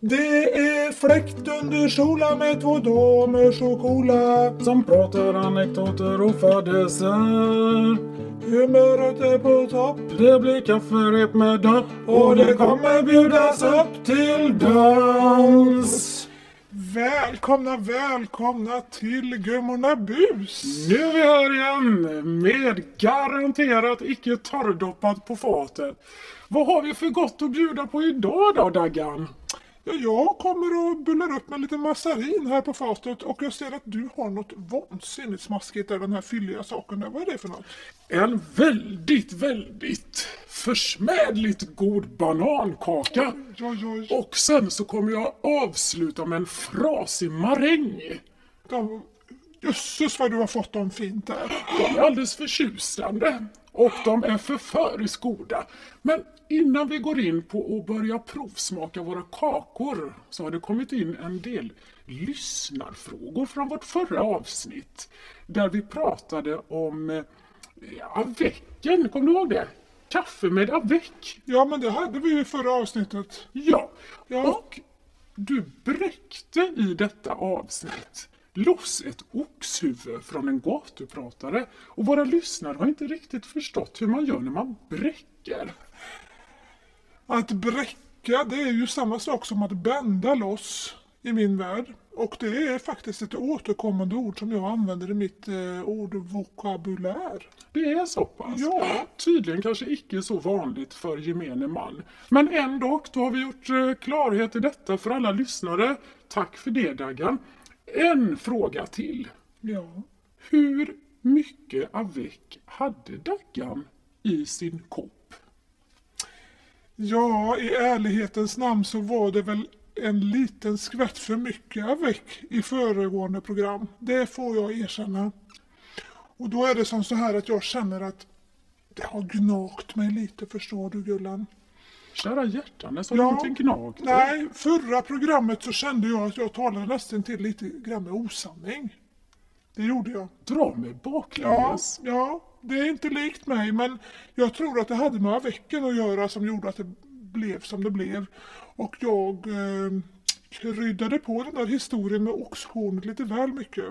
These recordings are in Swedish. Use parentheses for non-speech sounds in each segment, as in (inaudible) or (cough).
Det är fläkt under kjolar med två damer så coola Som pratar anekdoter och fadäser Humöret är på topp Det blir kafferep med dörr och det kommer bjudas upp till dans. Välkomna, välkomna till Gummorna Bus. Nu är vi här igen med garanterat icke torrdoppat på fatet. Vad har vi för gott att bjuda på idag då Daggan? Ja, jag kommer och bullar upp med lite massarin här på fatet och jag ser att du har något vansinnigt smaskigt där, den här fylliga saken där. Vad är det för något? En väldigt, väldigt försmädligt god banankaka. Oj, oj, oj. Och sen så kommer jag avsluta med en frasig maräng. Jösses vad du har fått dem fint där. De är alldeles förtjusande och de är förföriskt goda. Men innan vi går in på att börja provsmaka våra kakor så har det kommit in en del lyssnarfrågor från vårt förra avsnitt där vi pratade om eh, avecken, kommer du ihåg det? Kaffe med avec. Ja, men det hade vi ju i förra avsnittet. Ja, Ja. och du bräckte i detta avsnitt loss ett oxhuvud från en gatupratare och våra lyssnare har inte riktigt förstått hur man gör när man bräcker. Att bräcka, det är ju samma sak som att bända loss i min värld. Och det är faktiskt ett återkommande ord som jag använder i mitt eh, ordvokabulär. Det är så pass. Ja. Tydligen kanske icke så vanligt för gemene man. Men ändå, då har vi gjort eh, klarhet i detta för alla lyssnare. Tack för det Daggan. En fråga till. Ja. Hur mycket avec hade Daggan i sin kopp? ja, i ärlighetens namn så var det väl en liten skvätt för mycket avec i föregående program. Det får jag erkänna. Och då är det som så här att jag känner att det har gnagt mig lite, förstår du Gullan? Kära hjärtan, så Ja. har någonting gnagt. Nej, förra programmet så kände jag att jag talade nästan till lite grann med osanning. Det gjorde jag. Dra mig Ja, baklänges. ja, det är inte likt mig men jag tror att det hade med vecken att göra som gjorde att det blev som det blev. Och jag eh, kryddade på den där historien med oxhornet lite väl mycket.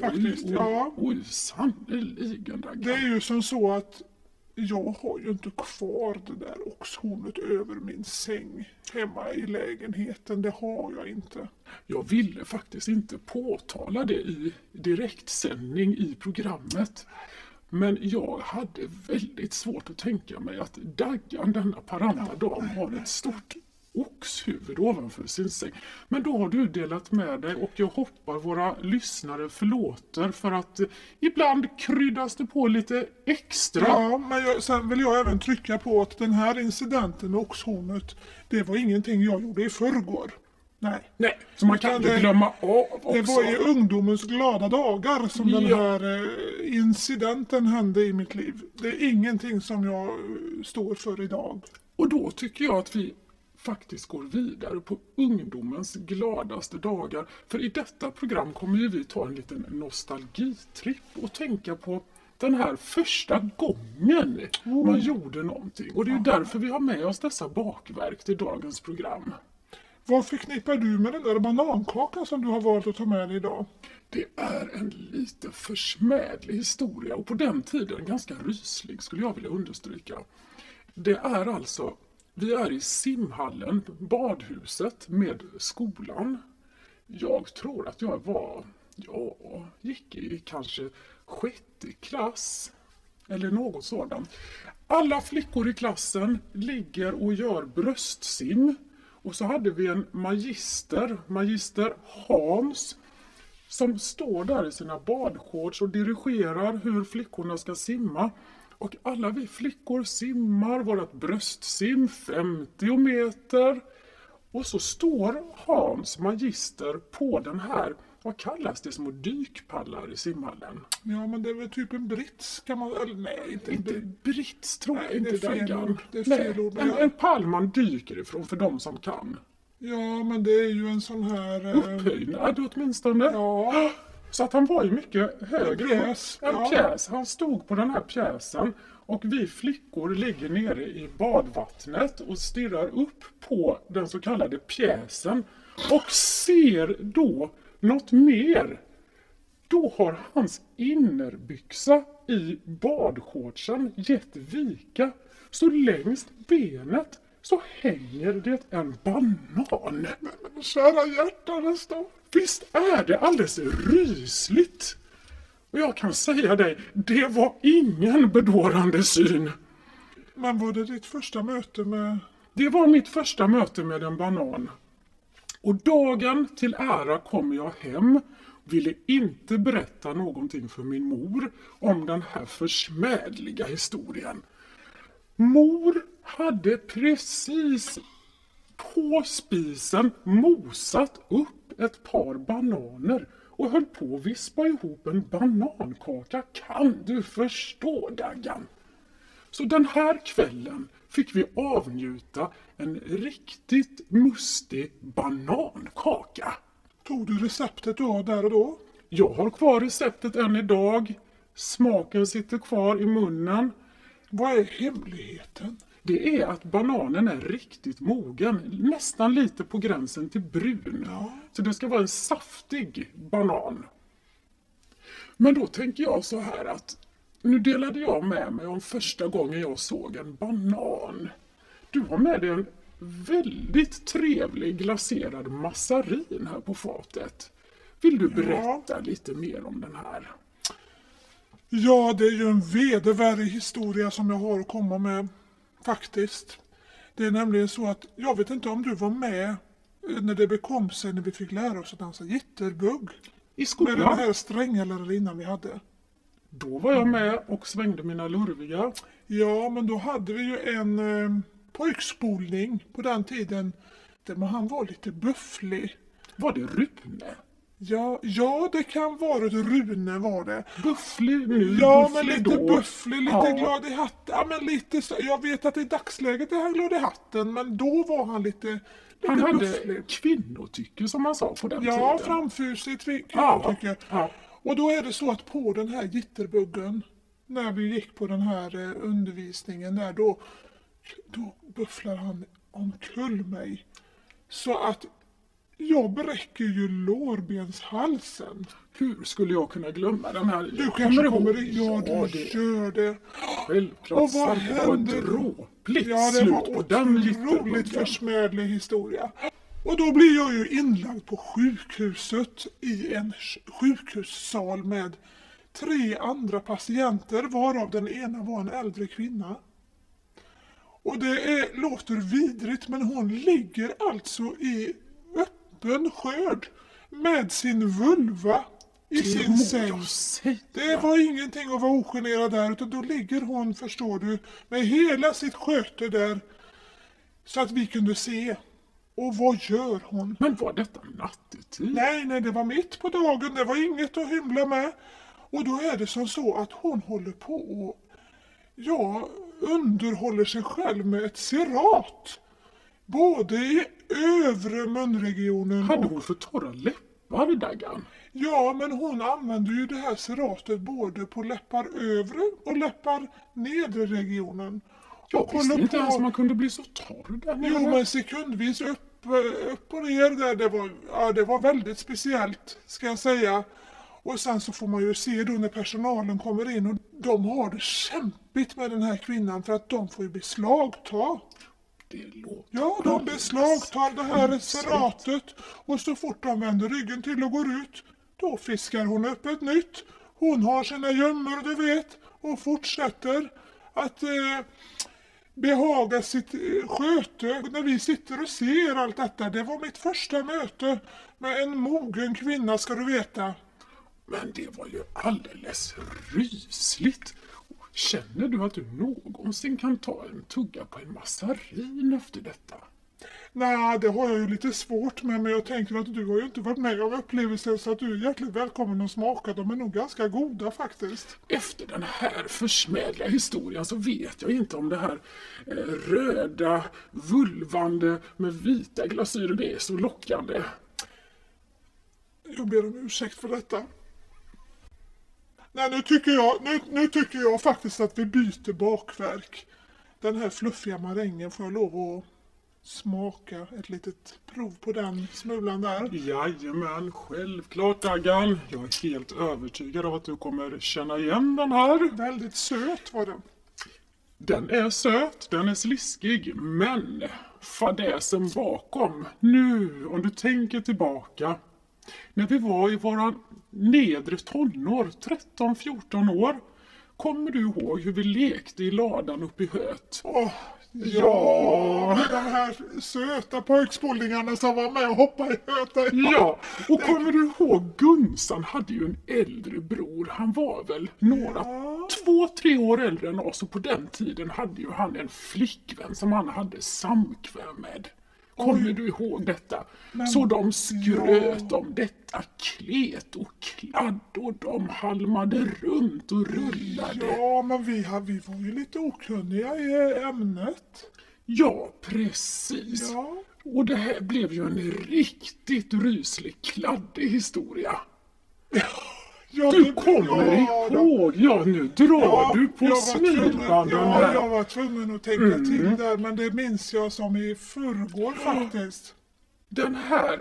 Faktiskt, oj, ja. Oj, sannerligen. Det är ju som så att jag har ju inte kvar det där oxhornet över min säng hemma i lägenheten. Det har jag inte. Jag ville faktiskt inte påtala det i direktsändning i programmet. Men jag hade väldigt svårt att tänka mig att Daggan, denna paranta dam, har ett stort oxhuvud ovanför sin säng. Men då har du delat med dig och jag hoppas våra lyssnare förlåter för att eh, ibland kryddas det på lite extra. Ja, men jag, sen vill jag även trycka på att den här incidenten med oxhornet, det var ingenting jag gjorde i förrgår. Nej. Nej, så man kan inte glömma av också. Det var i ungdomens glada dagar som den Ja. här eh, incidenten hände i mitt liv. Det är ingenting som jag eh, står för idag. Och då tycker jag att vi faktiskt går vidare på ungdomens gladaste dagar. För i detta program kommer ju vi ta en liten nostalgitripp och tänka på den här första gången man gjorde någonting. Och det är ju därför vi har med oss dessa bakverk till dagens program. Vad förknippar du med den där banankakan som du har valt att ta med dig idag? Det är en lite försmädlig historia och på den tiden ganska ryslig skulle jag vilja understryka. Det är alltså, vi är i simhallen, badhuset med skolan. Jag tror att jag var, ja, gick i kanske sjätte klass eller något sådant. Alla flickor i klassen ligger och gör bröstsim. Och så hade vi en magister, magister Hans, som står där i sina badshorts och dirigerar hur flickorna ska simma. Och alla vi flickor simmar vårt bröstsim 50 meter. Och så står Hans magister på den här, vad kallas det, små dykpallar i simhallen. Ja, men det är väl typ en brits kan man... Eller nej, inte en Inte brits. brits tror jag inte det är fel ord. Det är fel ord, en, en pall man dyker ifrån för de som kan. Ja, men det är ju en sån här... Eh, Upphöjnad åtminstone. ja, (gasps) (gasps) Så att han var ju mycket högre. Pjäs, ja. pjäs. Han stod på den här pjäsen och vi flickor ligger nere i badvattnet och stirrar upp på den så kallade pjäsen och ser då något mer. Då har hans innerbyxa i badshortsen gett vika. Så längst benet så hänger det en banan. Men kära hjärtanes då. Visst är det alldeles rysligt? Och jag kan säga dig, det var ingen bedårande syn. Men var det ditt första möte med... Det var mitt första möte med en banan. Och dagen till ära kom jag hem ville inte berätta någonting för min mor om den här försmädliga historien. Mor hade precis på spisen mosat upp ett par bananer och höll på att vispa ihop en banankaka. Kan du förstå, Daggan? Så den här kvällen fick vi avnjuta en riktigt mustig banankaka. Tog du receptet då, där och då? Jag har kvar receptet än idag. Smaken sitter kvar i munnen. Vad är hemligheten? Det är att bananen är riktigt mogen, nästan lite på gränsen till brun. Så det ska vara en saftig banan. Men då tänker jag så här att nu delade jag med mig om första gången jag såg en banan. Du har med dig en väldigt trevlig glaserad massarin här på fatet. Vill du berätta lite mer om den här? Ja, det är ju en vedervärdig historia som jag har att komma med. Faktiskt. Det är nämligen så att, jag vet inte om du var med eh, när det bekom sig när vi fick lära oss att dansa jitterbug. I Med skolan? den här stränga lärarinnan vi hade. Då var jag med och svängde mina lurviga. Ja, men då hade vi ju en eh, pojkspolning på den tiden. Där man- han var lite bufflig. Var det Rune? Ja, ja, det kan vara ett Rune var det. Bufflig nu, Ja, men lite då. bufflig, lite Ja. glad i hatten. Ja, men lite så. Jag vet att i dagsläget är han glad i hatten, men då var han lite, lite Han hade bufflig. kvinnotycke som man sa på den Ja, tiden. framfusigt Ja, ja, tycker jag. ja. Och då är det så att på den här jitterbuggen, när vi gick på den här eh, undervisningen där, då, då bufflar han omkull mig. Så att jag bräcker ju lårbenshalsen. Hur skulle jag kunna glömma den här? Du kanske ihåg- kommer i, ja du det, gör det. Självklart. Och vad sant. det var ett hände dråpligt Ja, det var den otroligt försmädlig historia. Och då blir jag ju inlagd på sjukhuset i en sj- sjukhussal med tre andra patienter varav den ena var en äldre kvinna. Och det är, låter vidrigt men hon ligger alltså i öppen skörd med sin vulva i sin säng. Det var ingenting att vara ogenerad där utan då ligger hon, förstår du, med hela sitt sköte där. Så att vi kunde se. Och vad gör hon? Men var detta nattetid? Nej, nej, det var mitt på dagen. Det var inget att hymla med. Och då är det som så att hon håller på och ja, underhåller sig själv med ett serat. Både i övre munregionen Hade hon för torra läppar, Daggan? Ja, men hon använder ju det här seratet både på läppar övre och läppar nedre regionen. Jag Och visste inte ens man kunde bli så torr där nere. Jo, men sekundvis upp, upp och ner där. Det var, ja, det var väldigt speciellt, ska jag säga. Och sen så får man ju se då när personalen kommer in och de har det kämpigt med den här kvinnan för att de får ju beslagta. Det låter Ja, de beslagtar det här seratet och så fort de vänder ryggen till och går ut, då fiskar hon upp ett nytt. Hon har sina gömmor, du vet, och fortsätter att eh, behaga sitt eh, sköte. När vi sitter och ser allt detta, det var mitt första möte med en mogen kvinna, ska du veta. Men det var ju alldeles rysligt. Känner du att du någonsin kan ta en tugga på en massarin efter detta? Nej, det har jag ju lite svårt med, men jag tänker att du har ju inte varit med om upplevelsen så att du är hjärtligt välkommen att smaka. De är nog ganska goda faktiskt. Efter den här försmädliga historien så vet jag inte om det här eh, röda, vulvande med vita glasyrer det är så lockande. Jag ber om ursäkt för detta. Nej, nu tycker, jag, nu, nu tycker jag faktiskt att vi byter bakverk. Den här fluffiga marängen får jag lov att smaka ett litet prov på den smulan där. Jajamän, självklart Daggan. Jag är helt övertygad om att du kommer känna igen den här. Väldigt söt var den. Den är söt, den är sliskig, men fadäsen bakom. Nu, om du tänker tillbaka. När vi var i våra nedre tonår, 13-14 år. Kommer du ihåg hur vi lekte i ladan uppe i höet? Åh, ja, de här söta pojkspolingarna som var med och hoppade i höta. Ja, och kommer du ihåg Gunsan hade ju en äldre bror. Han var väl några, Ja. två, tre år äldre än oss och på den tiden hade ju han en flickvän som han hade samkväm med. Kommer du ihåg detta? Så de skröt om detta klet och kladd och de halmade runt och rullade. Ja, men vi, vi var ju lite okunniga i ämnet. Ja, precis. Ja. Och det här blev ju en riktigt ryslig kladdig historia. Ja, Du kommer ihåg? Ja, nu drar Ja, du på smilbanden Ja, här. jag var tvungen att tänka till där, men det minns jag som i förrgår faktiskt. Den här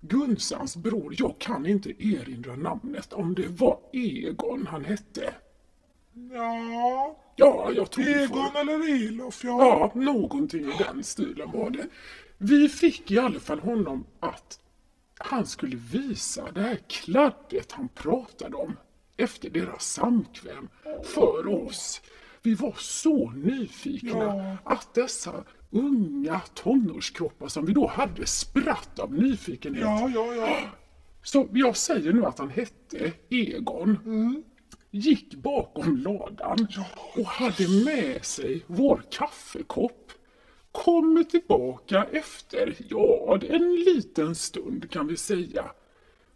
Gunsans bror, jag kan inte erinra namnet om det var Egon han hette. Ja, Ja, jag tror. Egon eller Elof, ja. Ja, någonting i den stilen var det. Vi fick i alla fall honom att han skulle visa det här kladdet han pratade om efter deras samkväm för oss. Vi var så nyfikna Ja. att dessa unga tonårskroppar som vi då hade spratt av nyfikenhet. Ja, ja, ja. Så jag säger nu att han hette Egon. Mm. Gick bakom ladan och hade med sig vår kaffekopp. Kommer tillbaka efter, ja, en liten stund kan vi säga.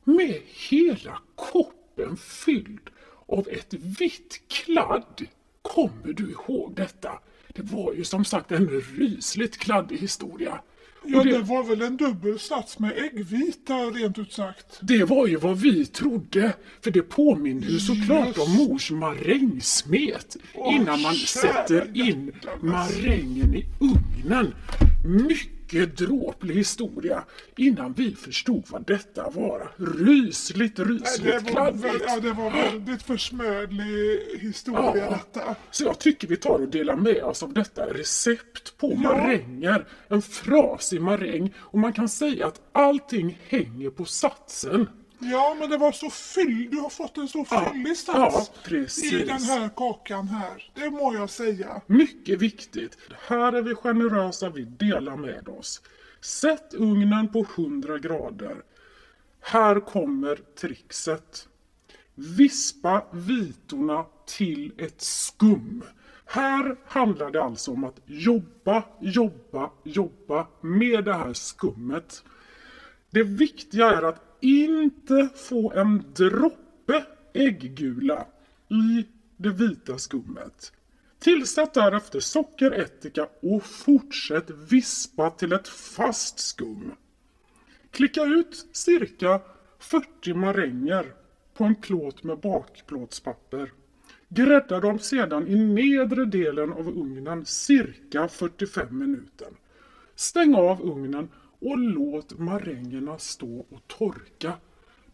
Med hela koppen fylld av ett vitt kladd. Kommer du ihåg detta? Det var ju som sagt en rysligt kladdig historia. Ja, det det, var väl en dubbel sats med äggvita rent ut sagt. det var ju vad vi trodde, för det påminner ju såklart Just. om mors marängsmet innan man kära sätter in marängen i ugnen. Mycket dråplig historia innan vi förstod vad detta var. Rysligt, Det rysligt var, kladdigt. ja, det var väldigt försmädlig historia Ja. detta. Så jag tycker vi tar och delar med oss av detta recept på maränger. En frasig maräng. Och man kan säga att allting hänger på satsen. Ja, men det var så fyll. Du har fått en så fyllig ja, sats precis. i den här kakan här. Det må jag säga. Mycket viktigt. Här är vi generösa, vi delar med oss. Sätt ugnen på 100 grader. Här kommer trixet. Vispa vitorna till ett skum. Här handlar det alltså om att jobba, jobba, jobba med det här skummet. Det viktiga är att inte få en droppe ägggula i det vita skummet. Tillsätt därefter socker, ättika och fortsätt vispa till ett fast skum. Klicka ut cirka 40 maränger på en plåt med bakplåtspapper. Grädda dem sedan i nedre delen av ugnen cirka 45 minuter. Stäng av ugnen och låt marängerna stå och torka.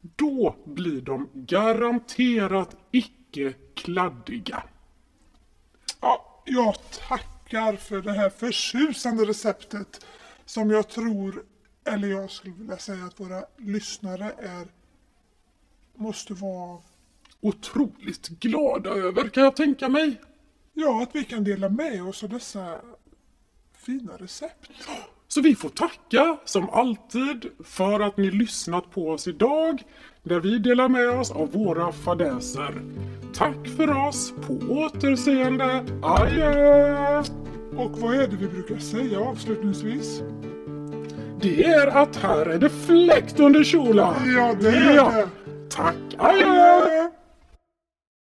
Då blir de garanterat icke kladdiga. Ja, jag tackar för det här förtjusande receptet som jag tror, eller jag skulle vilja säga att våra lyssnare är, måste vara, Otroligt glada över kan jag tänka mig. ja, att vi kan dela med oss av dessa fina recept. Så vi får tacka som alltid för att ni lyssnat på oss idag där vi delar med oss av våra fadäser. Tack för oss, på återseende, adjö! Och vad är det vi brukar säga avslutningsvis? Det är att här är det fläkt under kjolen. Ja, det är det. Tack! Adjö!